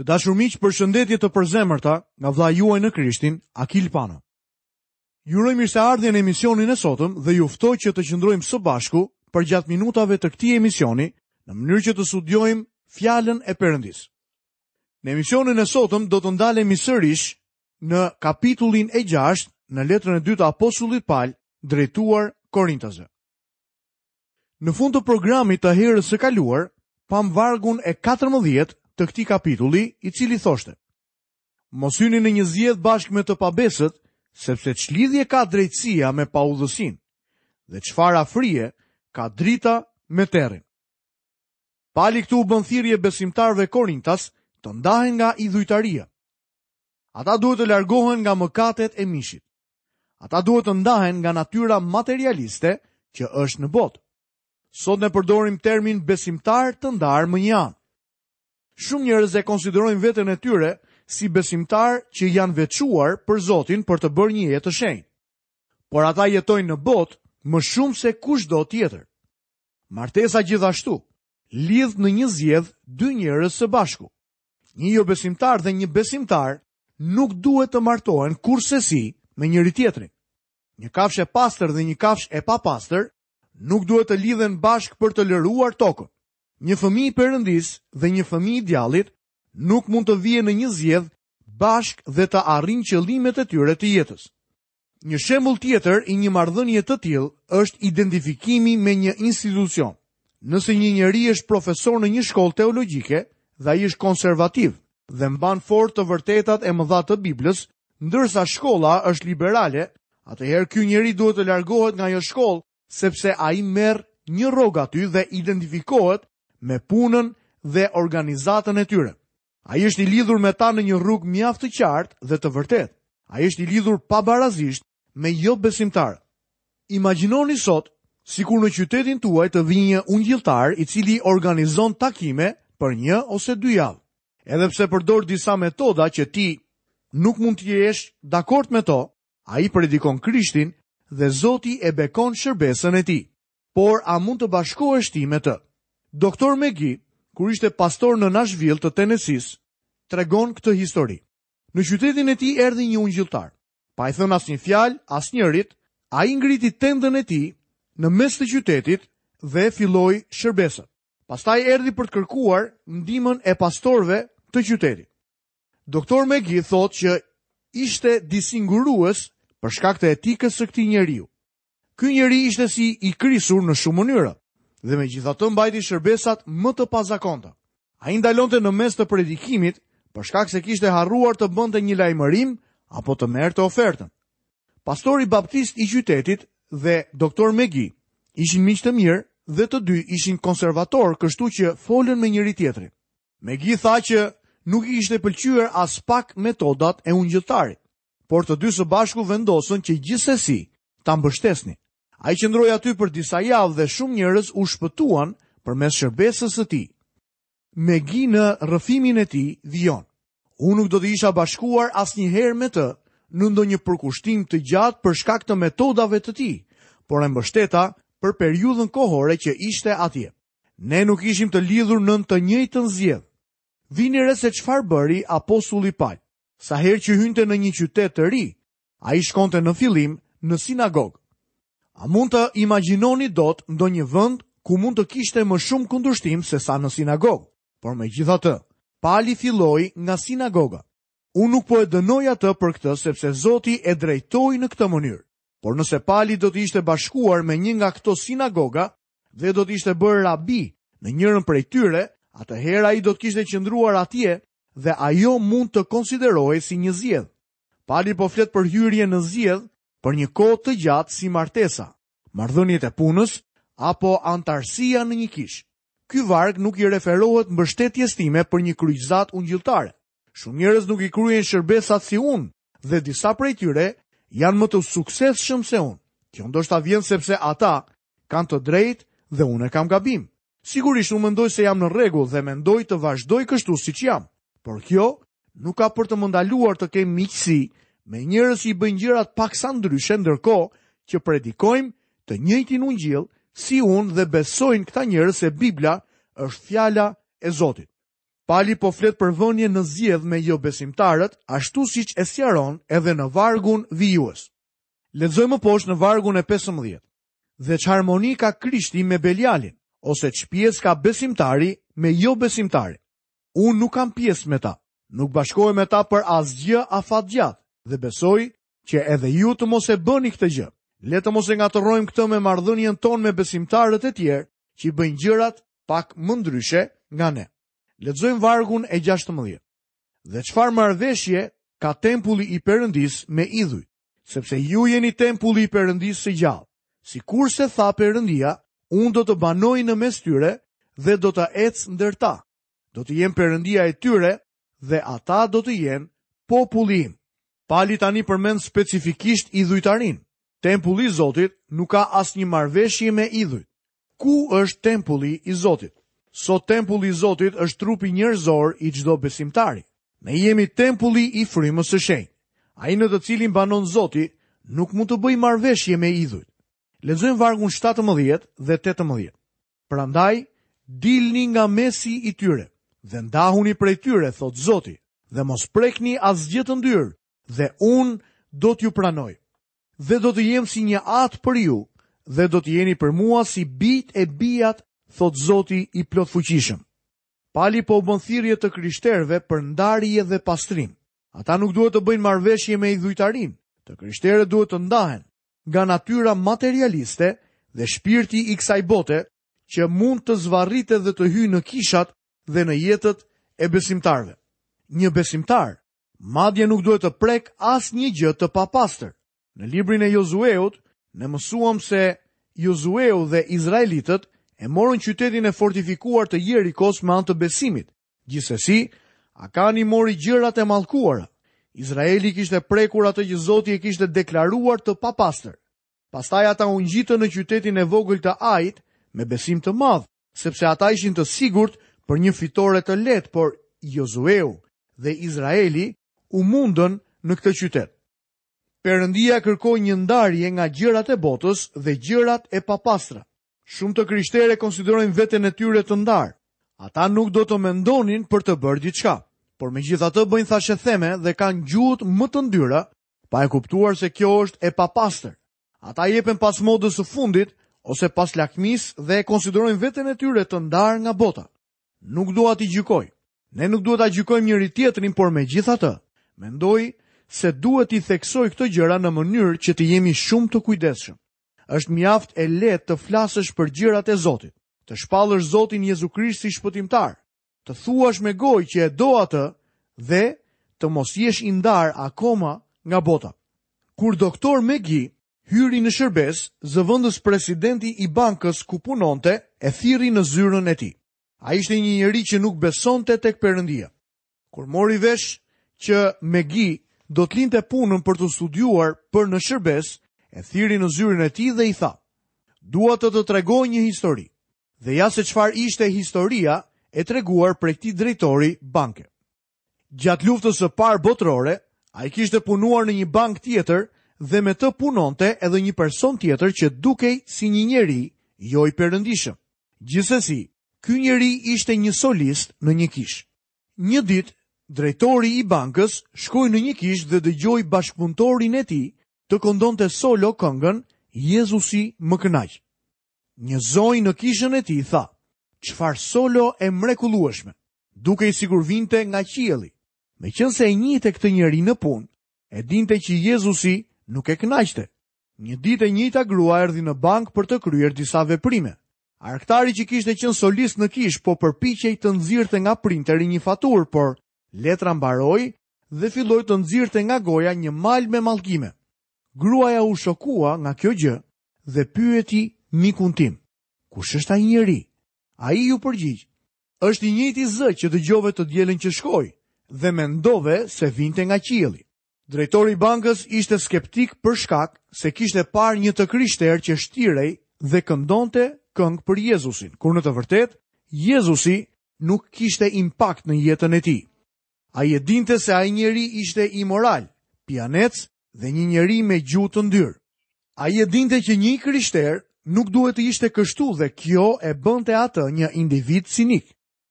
Të dashur miq, përshëndetje të përzemërta nga vëllai juaj në Krishtin, Akil Pano. Ju uroj mirëseardhjen në emisionin e sotëm dhe ju ftoj që të qëndrojmë së bashku përgjatë minutave të këtij emisioni, në mënyrë që të studiojmë fjalën e Perëndisë. Në emisionin e sotëm do të ndalemi sërish në kapitullin e 6 në letrën e dytë të apostullit Pal drejtuar Korintasve. Në fund të programit të herës së kaluar, pamë vargun e 14 të këtij kapitulli, i cili thoshte: Mos hyni në një zgjedhë bashkë me të pabesët, sepse ç'lidhje ka drejtësia me paudhësinë, dhe çfarë afrie ka drita me terrin. Pali këtu u bën thirrje besimtarëve korintas të ndahen nga idhujtaria. Ata duhet të largohen nga mëkatet e mishit. Ata duhet të ndahen nga natyra materialiste që është në botë. Sot ne përdorim termin besimtarë të ndarë mënjanë. Shumë njerëz e konsiderojnë veten e tyre si besimtarë që janë veçuar për Zotin për të bërë një jetë të shenjtë. Por ata jetojnë në botë më shumë se kushdo tjetër. Martesa gjithashtu lidh në një zgjedhë dy njerëz së bashku. Një jobesimtar dhe një besimtar nuk duhet të martohen kurrsesi me njëri-tjetrin. Një kafshë e pastër dhe një kafshë e papastër nuk duhet të lidhen bashkë për të lëruar tokën. Një fëmijë i Perëndisë dhe një fëmijë i djallit nuk mund të vihen në një zgjedhë bashkë dhe të arrijnë qëllimet e tyre të jetës. Një shembull tjetër i një marrëdhënieje të tillë është identifikimi me një institucion. Nëse një njeri është profesor në një shkollë teologjike dhe ai është konservativ dhe mban fort të vërtetat e mëdha të Biblës, ndërsa shkolla është liberale, atëherë ky njeri duhet të largohet nga ajo shkollë sepse ai merr një rrogë aty dhe identifikohet me punën dhe organizatën e tyre. Ai është i lidhur me ta në një rrugë mjaft të qartë dhe të vërtetë. Ai është i lidhur pabarazisht me jobesimtarët. Imagjinoni sot, sikur në qytetin tuaj të vijë një ungjilltar i cili organizon takime për një ose dy javë. Edhe pse përdor disa metoda që ti nuk mund të jesh dakord me to, ai predikon Krishtin dhe Zoti e bekon shërbesën e tij. Por a mund të bashkohesh ti me të? Doktor Megi, kur ishte pastor në Nashville të Tenesisë, tregon këtë histori. Në qytetin e tij erdhi një ungjilltar. Pa i thënë asnjë fjalë asnjërit, ai ngriti tendën e tij në mes të qytetit dhe filloi shërbesën. Pastaj erdhi për të kërkuar ndihmën e pastorëve të qytetit. Doktor Megi thotë që ishte disi ngurrues për shkak të etikës së këtij njeriu. Ky njeri ishte si i krisur në shumë mënyra dhe megjithatë mbajti shërbesat më të pazakonta. Ai ndalonte në mes të predikimit për shkak se kishte harruar të bënte një lajmërim apo të merrte ofertën. Pastori baptist i qytetit dhe doktor Megi ishin miq të mirë dhe të dy ishin konservatorë, kështu që folën me njëri tjetrin. Megi tha që nuk i kishte pëlqyer aspak metodat e ungjilltarit. por të dy së bashku vendosën që gjithsesi ta mbështesnin. Ai qëndroi aty për disa javë dhe shumë njerëz u shpëtuan përmes shërbesës së tij. Megi në rrëfimin e tij vijon. Unë nuk do të isha bashkuar asnjëherë me të në ndonjë përkushtim të gjatë për shkak të metodave të tij, por e mbështeta për periudhën kohore që ishte atje. Ne nuk ishim të lidhur nën të njëjtën zgjedhë. Vini re se çfarë bëri apostulli Pal. Sa herë që hynte në një qytet të ri, ai shkonte në fillim në sinagogë. A mund të imagjinoni dot ndonjë vend ku mund të kishte më shumë kundërshtim sesa në sinagogë? Por megjithatë, Pali filloi nga sinagoga. Unë nuk po e dënoj atë për këtë sepse Zoti e drejtoi në këtë mënyrë. Por nëse Pali do të ishte bashkuar me një nga këto sinagoga, dhe do të ishte bërë rabi në njërën prej tyre, atëherë ai do të kishte qëndruar atje dhe ajo mund të konsiderohej si një zgjedhë. Pali po flet për hyrje në zgjedhë për një kohë të gjatë si martesa, marrëdhëniet e punës apo anëtarësia në një kishë. Ky varg nuk i referohet mbështetjes time për një kryqëzatë ungjilltare. Shumë njerëz nuk i kryejnë shërbesat si unë dhe disa prej tyre janë më të suksesshëm se unë. Kjo ndoshta vjen sepse ata kanë të drejtë dhe unë e kam gabim. Sigurisht unë mendoj se jam në rregull dhe mendoj të vazhdoj kështu siç jam. Por kjo nuk ka për të më ndaluar të kem miqësi me njerëz që i bëjnë gjërat paksa ndryshe ndërkohë që predikojmë të njëjtin ungjill si unë dhe besojnë këta njerëz se Bibla është fjala e Zotit. Pali po flet për vënie në zgjedhë me jobesimtarët, ashtu siç e sqaron edhe në vargun vijues. Lexojmë poshtë në vargun e 15. Dhe ç'harmoni ka Krishti me Belialin, ose ç'pjesë ka besimtari me jobesimtarin. Unë nuk kam pjesë me ta, nuk bashkohem me ta për asgjë afatgjatë dhe besoj që edhe ju të mos e bëni këtë gjë. Le të mos e ngatërrojmë këtë me marrëdhënien tonë me besimtarët e tjerë që i bëjnë gjërat pak më ndryshe nga ne. Lexojmë vargun e 16. Dhe çfarë marrëveshje ka tempulli i Perëndisë me idhujt, sepse ju jeni tempulli i Perëndisë së gjallë. Sikurse tha Perëndia, unë do të banoj në mes tyre dhe do të ec ndër ta. Do të jem Perëndia e tyre dhe ata do të jenë populli im. Pali tani përmend specifikisht idhujtarinë. Tempulli i Zotit nuk ka asnjë marrëveshje me idhujt. Ku është tempulli i Zotit? Sot tempulli i Zotit është trupi njerëzor i çdo besimtari. Ne jemi tempulli i frymës së shenjtë. Ai në të cilin banon Zoti nuk mund të bëjë marrëveshje me idhujt. Lexojmë vargun 17 dhe 18. Prandaj, dilni nga mesi i tyre, dhe ndahuni prej tyre, thotë Zoti, dhe mos prekni asgjë të ndyrë, dhe unë do t'ju pranoj. Dhe do të jem si një atë për ju, dhe do të jeni për mua si bijtë e bijat, thotë Zoti i plotfuqishëm. Pali po u bën thirrje të krishterëve për ndarje dhe pastrim. Ata nuk duhet të bëjnë marrëveshje me idhujtarinë. Të krishterët duhet të ndahen, nga natyra materialiste dhe shpirti i kësaj bote që mund të zvarritet dhe të hyjë në kishat dhe në jetët e besimtarëve. Një besimtar, madje nuk duhet të prekë asnjë gjë të papastër. Në librin e Jozueut, ne mësuam se Jozueu dhe Izraelitët e morën qytetin e fortifikuar të Jerikos me anë të besimit, Gjithsesi, Akani mori gjërat e mallkuara. Izraeli kishte prekur atë që Zoti e kishte deklaruar të papastër. Pastaj ata u ngjitën në qytetin e vogël të Ait me besim të madh, sepse ata ishin të sigurt për një fitore të lehtë, por Jozueu dhe Izraeli u mundën në këtë qytet. Perëndia kërkoi një ndarje nga gjërat e botës dhe gjërat e papastra. Shumë të krishterë e konsiderojnë veten e tyre të ndarë. Ata nuk do të mendonin për të bërë diçka, por megjithatë bëjnë thashetheme dhe kanë gjuhët më të ndyra, pa e kuptuar se kjo është e papastër. Ata jepen pas modës së fundit ose pas lakmisë dhe e konsiderojnë veten e tyre të ndarë nga bota. Nuk dua t'i gjykoj. Ne nuk duhet ta gjykojmë njëri-tjetrin, por megjithatë, mendoj se duhet t'i theksoj këto gjëra në mënyrë që të jemi shumë të kujdesshëm. Është mjaft e lehtë të flasësh për gjërat e Zotit, të shpallësh Zotin Jezu Krisht si shpëtimtar, të thuash me gojë që e do atë dhe të mos jesh i ndarë akoma nga bota. Kur doktor Megi hyri në shërbesë, zëvendëspresidenti i bankës ku punonte e thirri në zyrën e tij. Ai ishte një njeri që nuk besonte tek Perëndia. Kur mori vesh që Megi do të linte punën për të studiuar për në shërbesë, e thirri në zyrën e tij dhe i tha, dua të të tregoj një histori, dhe ja se çfarë ishte historia e treguar prej këtij drejtori banke. Gjatë luftës së parë botërore, ai kishte punuar në një bankë tjetër dhe me të punonte edhe një person tjetër që dukej si një njeri, jo i perëndishëm. Gjithsesi, Ky njeri ishte një solist në një kishë. Një ditë, drejtori i bankës shkoi në një kishë dhe dëgjoi bashkëpunëtorin e tij të këndonte solo këngën Jezusi më kënaq. Një zonjë në kishën e tij tha, Çfarë solo e mrekullueshme! Dukej sikur vinte nga qielli. Meqenëse e njihte këtë njeri në punë, e dinte që Jezusi nuk e kënaqte. Një ditë e njëjta grua erdhi në bankë për të kryer disa veprime. Arkëtari që kishte qenë solist në kishë po përpiqej të nxirrte nga printeri një faturë, por letra mbaroi dhe filloi të nxirrte nga goja një mal me mallkime. Gruaja u shokua nga kjo gjë dhe pyeti mikun tim, Kush është ai njeri? Ai iu përgjigj, Është i njëjti zë që dëgjove të dielën që shkoi dhe mendove se vinte nga qielli. Drejtori i bankës ishte skeptik për shkak se kishte parë një të krishterë që shtirej dhe këndonte këngë për Jezusin, kur në të vërtetë Jezusi nuk kishte impakt në jetën e tij. Ai e dinte se ai njeri ishte imoral, pianec dhe një njeri me gjuhë të ndyrë. Ai e dinte që një i krishterë nuk duhet të ishte kështu dhe kjo e bënte atë një individ cinik.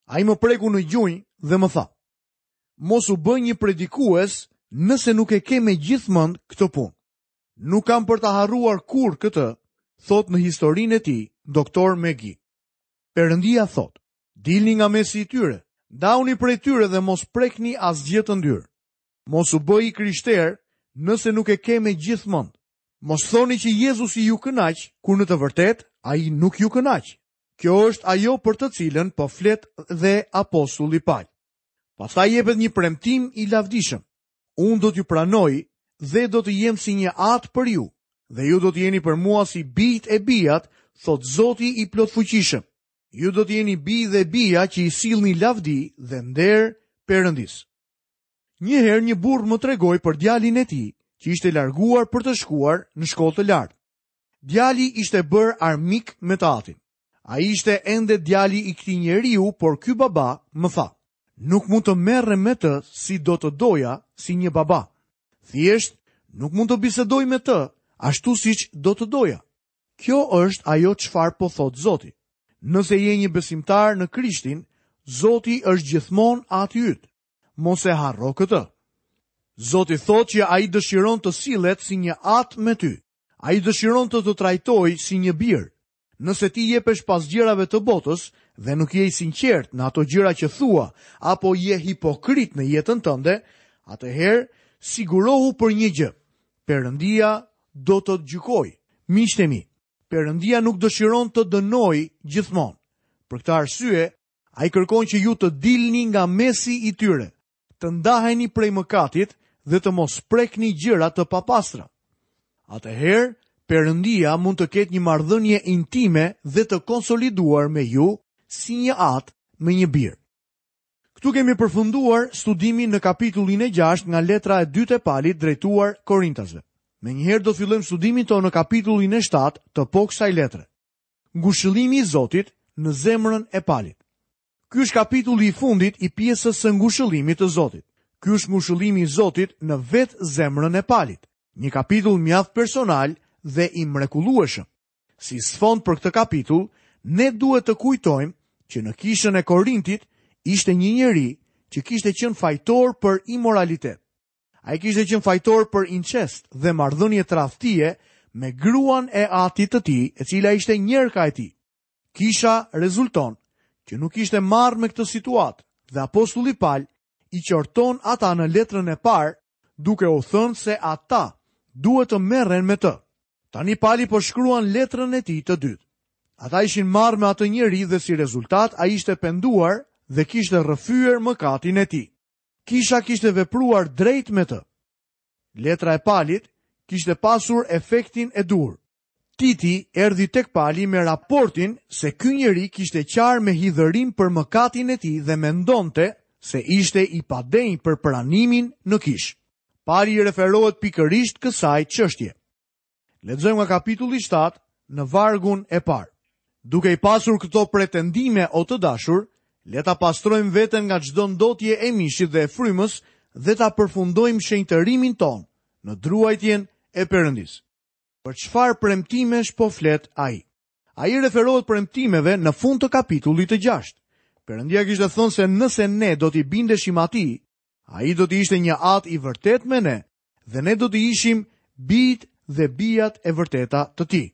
Ai më preku në gjunjë dhe më tha, mos u bëj një predikues nëse nuk e ke me gjithë mend këtë punë. Nuk kam për ta harruar kurrë këtë, thotë në historinë e tij, doktor Megi. Perëndia thotë, dilni nga mesi i tyre, ndahuni prej tyre dhe mos prekni asgjë të ndyrë. Mos u bëj i krishterë nëse nuk e ke me gjithë mend. Mos thoni që Jezusi ju kënaq, kur në të vërtetë ai nuk ju kënaq. Kjo është ajo për të cilën po flet dhe apostulli Pal. Pastaj jepet një premtim i lavdishëm. Unë do t'ju pranoj dhe do të jem si një atë për ju, dhe ju do të jeni për mua si bijtë e bijat, thotë Zoti i plotfuqishëm. Ju do të jeni bij dhe bija që i sillni lavdi dhe nder Perëndisë. Një herë një burrë më tregoi për djalin e tij që ishte larguar për të shkuar në shkollë të lartë. Djali ishte bërë armik me të atin. Ai ishte ende djali i këtij njeriu, por ky baba më tha, nuk mund të merrem me të si do të doja si një baba. Thjesht, nuk mund të bisedoj me të ashtu siç do të doja. Kjo është ajo çfarë po thotë Zoti. Nëse je një besimtar në Krishtin, Zoti është gjithmonë ati yt. Mos e harro këtë. Zoti thotë që ai dëshiron të sillet si një atë me ty. Ai dëshiron të të trajtojë si një bir. Nëse ti jepesh pas gjërave të botës dhe nuk je i sinqertë në ato gjëra që thua apo je hipokrit në jetën tënde, atëherë sigurohu për një gjë, Perëndia do të të gjykojë. Miqtë e mi, Perëndia nuk dëshiron të dënojë gjithmonë. Për këtë arsye, Ai kërkon që ju të dilni nga mesi i tyre, të ndaheni prej mëkatit dhe të mos prekni gjëra të papastra. Atëherë, Perëndia mund të ketë një marrëdhënie intime dhe të konsoliduar me ju si një atë me një bir. Këtu kemi përfunduar studimin në kapitullin e 6 nga letra e dytë e Palit drejtuar Korintasve. Menjëherë do të fillojmë studimin tonë në kapitullin e 7 të po kësaj letre. Ngushëllimi i Zotit në zemrën e Palit. Ky është kapitulli i fundit i pjesës së ngushëllimit të Zotit. Ky është ngushëllimi i Zotit në vetë zemrën e Palit. Një kapitull mjaft personal dhe i mrekullueshëm. Si sfond për këtë kapitull, ne duhet të kujtojmë që në kishën e Korintit ishte një njeri që kishte qenë fajtor për imoralitet. Ai kishte qenë fajtor për incest dhe marrëdhënie tradhtie me gruan e atit të tij, e cila ishte njerka e tij. Kisha rezulton që nuk ishte marrë me këtë situatë dhe apostulli Pal i qorton ata në letrën e parë duke u thënë se ata duhet të merren me të. Tani Pali po shkruan letrën e tij të dytë. Ata ishin marrë me atë njeri dhe si rezultat ai ishte penduar dhe kishte rrëfyer mëkatin e tij. Kisha kishte vepruar drejt me të. Letra e Palit kishte pasur efektin e duhur. Titi erdhi tek Pali me raportin se ky njeri kishte qarë me hidhërim për mëkatin e tij dhe mendonte se ishte i padenjë për pranimin në kishë. Pali i referohet pikërisht kësaj çështje. Lexojmë nga kapitulli 7 në vargun e parë. Duke i pasur këto pretendime o të dashur, le ta pastrojmë veten nga çdo ndotje e mishit dhe e frymës dhe ta përfundojmë shenjtërimin tonë në druajtjen e Perëndisë. Për çfarë premtimesh po flet ai? Ai u referohet premtimeve në fund të kapitullit të gjashtë. Perëndia kishte thënë se nëse ne do t'i bindeshim atij, Ai do të ishte një atë i vërtetë me ne dhe ne do të ishim bijtë dhe bijat e vërteta të tij.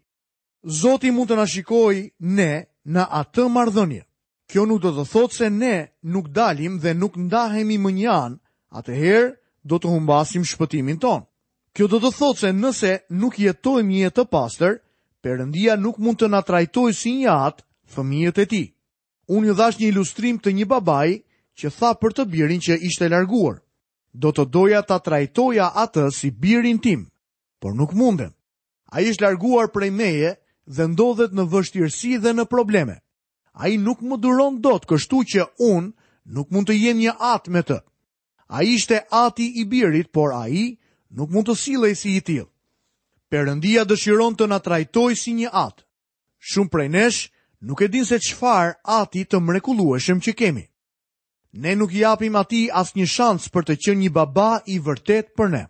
Zoti mund të na shikojë ne në atë marrëdhënie. Kjo nuk do të thotë se ne nuk dalim dhe nuk ndahemi mënjanë, atëherë do të humbasim shpëtimin tonë. Kjo do të thotë se nëse nuk jetojmë një jetë të pastër, Perëndia nuk mund të na trajtojë si një atë fëmijët e tij. Unë ju dhash një ilustrim të një babai që tha për të birin që ishte larguar. Do të doja ta trajtoja atë si birin tim, por nuk mundem. Ai është larguar prej meje dhe ndodhet në vështirësi dhe në probleme. Ai nuk më duron dot, kështu që unë nuk mund të jem një atë me të. Ai ishte ati i birit, por ai nuk mund të sillej si i tillë. Perëndia dëshiron të na trajtojë si një atë. Shumë prej nesh nuk e dinë se çfarë ati të mrekullueshëm që kemi. Ne nuk i japim atij asnjë shans për të qenë një baba i vërtetë për ne.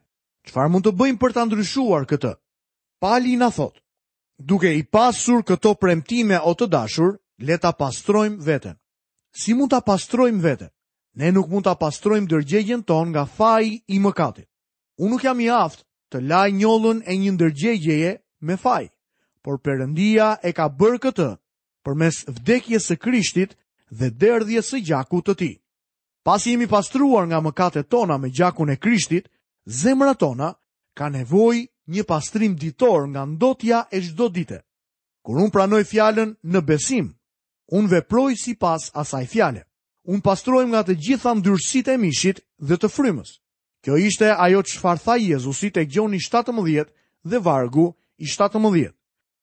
Çfarë mund të bëjmë për ta ndryshuar këtë? Pali na thotë, duke i pasur këto premtime o të dashur, le ta pastrojmë veten. Si mund ta pastrojmë veten? Ne nuk mund ta pastrojmë ndërgjegjen tonë nga faji i mëkatit. Unë nuk jam i aftë të laj njollën e një ndërgjegjeje me faj, por Perëndia e ka bërë këtë përmes vdekjes së Krishtit dhe derdhjes së gjakut të tij. Pasi jemi pastruar nga mëkatet tona me gjakun e Krishtit, zemrat tona kanë nevojë një pastrim ditor nga ndotja e çdo dite. Kur unë pranoj fjallën në besim, unë veproj sipas asaj fjale. Unë pastrohem nga të gjitha ndyrësitë e mishit dhe të frymës. Kjo ishte ajo çfarë tha Jezusi te Gjoni 17 dhe vargu i 17.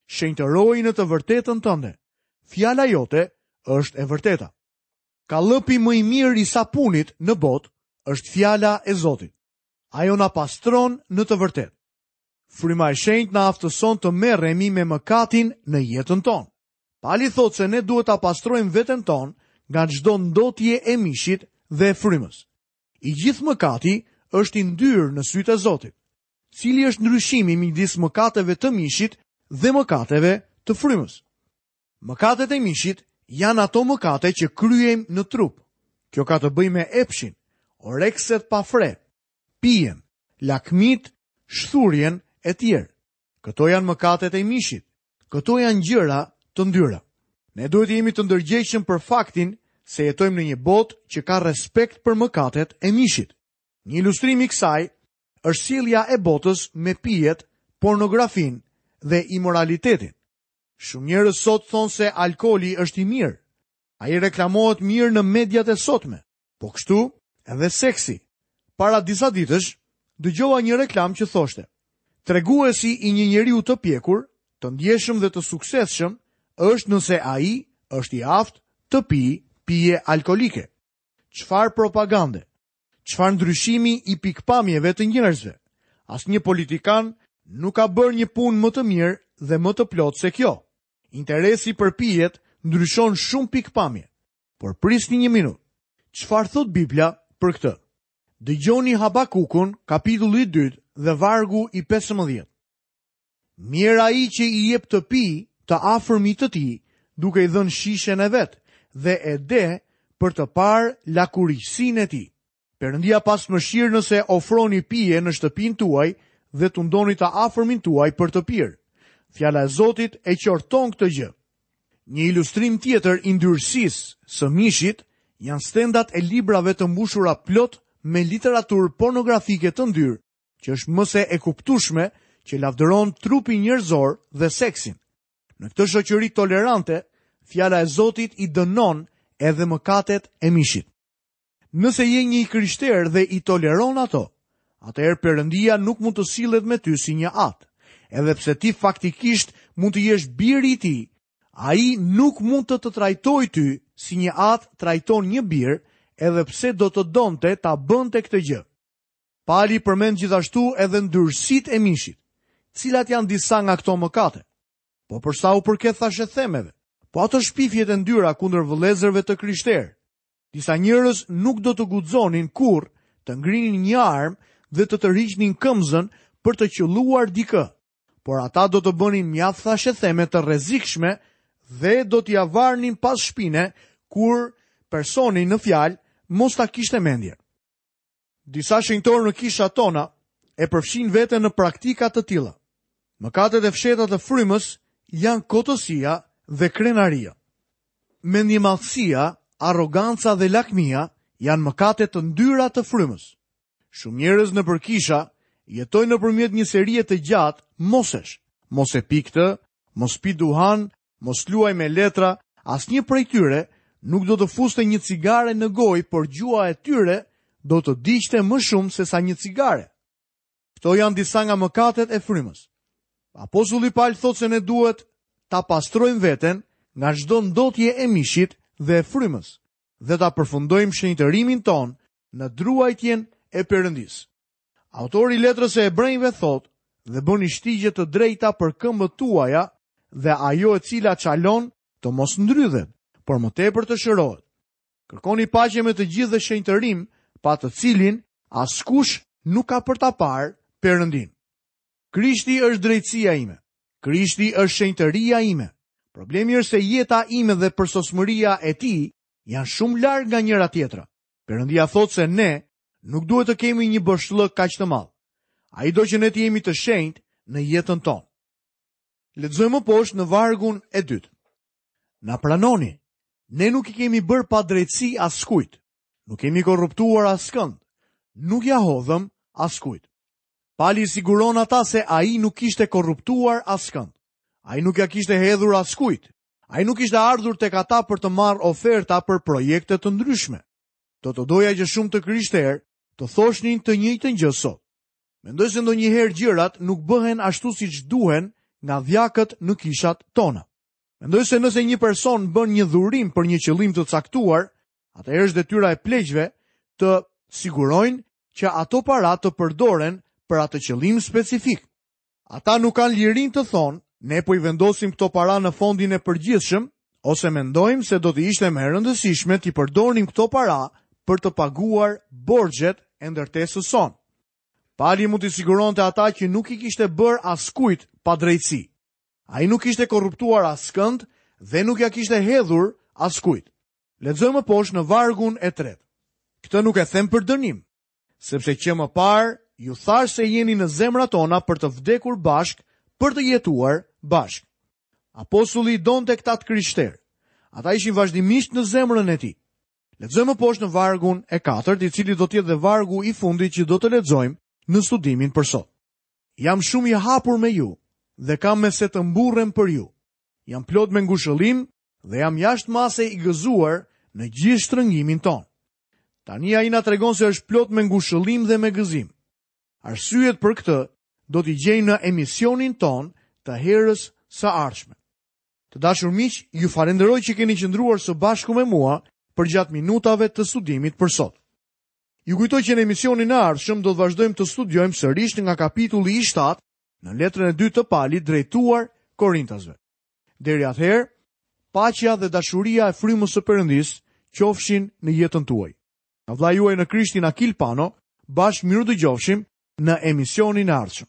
Shenjtëroji në të vërtetën tënde. Fjala jote është e vërteta. Kallëpi më i mirë i sapunit në botë është fjala e Zotit. Ajo na pastron në të vërtetë. Fryma e shenjtë na aftëson të merremi me mëkatin në jetën tonë. Pali thotë se ne duhet ta pastrojmë veten tonë nga çdo ndotje e mishit dhe e frymës. I gjithë mëkati është i ndyrë në sytë e Zotit. Cili është ndryshimi midis mëkateve të mishit dhe mëkateve të frymës? Mëkatet e mishit janë ato mëkate që kryejmë në trup. Kjo ka të bëjë me epshin, orekset e pafre, pijen, lakmitë, shthurjen e tjerë. Këto janë mëkatet e mishit. Këto janë gjëra të ndyra. Ne duhet të jemi të ndërgjegjshëm për faktin se jetojmë në një botë që ka respekt për mëkatet e mishit. Një ilustrim i kësaj është sjellja e botës me pijet, pornografinë dhe imoralitetin. Shumë njerëz sot thonë se alkooli është i mirë. Ai reklamohet mirë në mediat e sotme. Po kështu, edhe seksi. Para disa ditësh, dëgjova një reklamë që thoshte, treguesi i një njeriu të pjekur, të ndjeshëm dhe të suksesshëm, është nëse ai është i aftë të pijë pije alkoolike. Çfarë propagande? Çfarë ndryshimi i pikëpamjeve të njerëzve? Asnjë politikan nuk ka bërë një punë më të mirë dhe më të plotë se kjo. Interesi për pijet ndryshon shumë pikëpamje. Por prisni një minutë. Çfarë thotë Bibla për këtë? Dëgjoni Habakukun, kapitulli i dytë dhe vargu i 15. Mjerë ai që i jep të pijë të afërmit të tij, duke i dhënë shishen e vet dhe e deh për të parë lakuriqësinë e tij. Perëndia pastë mëshirë nëse ofroni pije në shtëpinë tuaj dhe tundoni të afërmin tuaj për të pirë. Fjala e Zotit e qorton këtë gjë. Një ilustrim tjetër i ndyrësisë së mishit janë stendat e librave të mbushura plot me literaturë pornografike të ndyrë, që është më se e kuptueshme që lavdëron trupin njerëzor dhe seksin. Në këtë shoqëri tolerante, fjala e Zotit i dënon edhe mëkatet e mishit. Nëse je një i krishterë dhe i toleron ato, atëherë Perëndia nuk mund të sillet me ty si një atë. Edhe pse ti faktikisht mund të jesh biri i tij, ai nuk mund të të trajtojë ty si një atë trajton një bir, edhe pse do të donte ta bënte këtë gjë. Pali përmend gjithashtu edhe ndyrësitë e mishit. Cilat janë disa nga këto mëkate? Po për sa u përket thashethemeve, po ato shpifjet e ndyra kundër vëllezërve të krishterë, Disa njerëz nuk do të guxonin kurrë të ngrinin një armë dhe të tërhiqnin këmbëzën për të qëlluar dikë, por ata do të bënin mjaft thashetheme të rrezikshme dhe do t'ia varnin pas shpine kur personi në fjalë mos ta kishte mendjen. Disa shenjtorë në kishat tona e përfshijnë veten në praktika të tilla. Mëkatet e fshehta të frymës janë kotësia dhe krenaria. Mendjemadhësia, arroganca dhe lakmia janë mëkate të ndyra të frymës. Shumë njerëz nëpër kisha jetojnë nëpërmjet një serie të gjatë mosesh. Mos e pi këtë, mos pi duhan, Mos luaj me letra, asnjë prej tyre nuk do të fuste një cigare në gojë, por gjuha e tyre do të digjte më shumë sesa një cigare. Këto janë disa nga mëkatet e frymës. Apostulli Pal thotë se ne duhet ta pastrojmë veten nga çdo ndotje e mishit dhe e frymës dhe ta përfundojmë shenjtërimin tonë në druajtjen e Perëndisë. Autori i letrës së Hebrenjve thotë, "Dhe bëni shtigje të drejta për këmbët tuaja, dhe ajo e cila çalon të mos ndrydhet, por më tepër të shërohet. Kërkoni paqe me të gjithë dhe shenjtërim, pa të cilin askush nuk ka për ta parë Perëndinë. Krishti është drejtësia ime. Krishti është shenjtëria ime. Problemi është se jeta ime dhe përsosmëria e tij janë shumë larg nga njëra-tjetra. Perëndia thotë se ne Nuk duhet të kemi një boshllëk kaq të madh. Ai do që ne të jemi të shenjtë në jetën tonë. Lexojmë më poshtë në vargun e dytë. Na pranoni, ne nuk i kemi bërë padrejtësi askujt, nuk kemi korruptuar askënd, nuk ia hodhëm askujt. Pali i siguron ata se ai nuk kishte korruptuar askënd, ai nuk ia kishte hedhur askujt, ai nuk kishte ardhur tek ata për të marrë oferta për projekte të ndryshme. Do të doja që shumë të krishterë të thoshnin të njëjtën gjë sot. Mendoj se ndonjëherë gjërat nuk bëhen ashtu siç duhen nga dhjakët në kishat tona. Mendoj se nëse një person bën një dhurim për një qëllim të caktuar, atëherë është detyra e pleqve të sigurojnë që ato para të përdoren për atë qëllim specifik. Ata nuk kanë lirinë të thonë, ne po i vendosim këto para në fondin e përgjithshëm, ose mendojmë se do të ishte më e rëndësishme t'i përdornim këto para për të paguar borxhet e ndërtesës sonë. Pali mund t'i siguronte ata që nuk i kishte bërë askujt padrejtësi. Ai nuk kishte korruptuar askënd dhe nuk ia kishte hedhur askujt. Lexojmë më poshtë në vargun e tretë. Këtë nuk e them për dënim, sepse që më parë ju thashë se jeni në zemrat tona për të vdekur bashkë, për të jetuar bashkë. Apostulli i donte këta të krishterë. Ata ishin vazhdimisht në zemrën e tij. Lexojmë më poshtë në vargun e katërt, i cili do të jetë dhe vargu i fundit që do të lexojmë në studimin për sot. Jam shumë i hapur me ju dhe kam me se të mburrem për ju. Jam plot me ngushëllim dhe jam jashtë mase i gëzuar në gjithë shtrëngimin tonë. Tani ai na tregon se është plot me ngushëllim dhe me gëzim. Arsyet për këtë do t'i gjejmë në emisionin tonë të herës së ardhshme. Të dashur miq, ju falenderoj që keni qëndruar së bashku me mua përgjatë minutave të studimit për sot. Ju kujtoj që në emisionin e ardhshëm do të vazhdojmë të studiojmë sërish nga kapitulli i 7 në letrën e dytë të Palit drejtuar Korintasve. Deri atëherë, paqja dhe dashuria e frymës së Perëndisë qofshin në jetën tuaj. Nga vëllai juaj në Krishtin Akil Pano, bashkë mirudëgjofshim në emisionin e ardhshëm.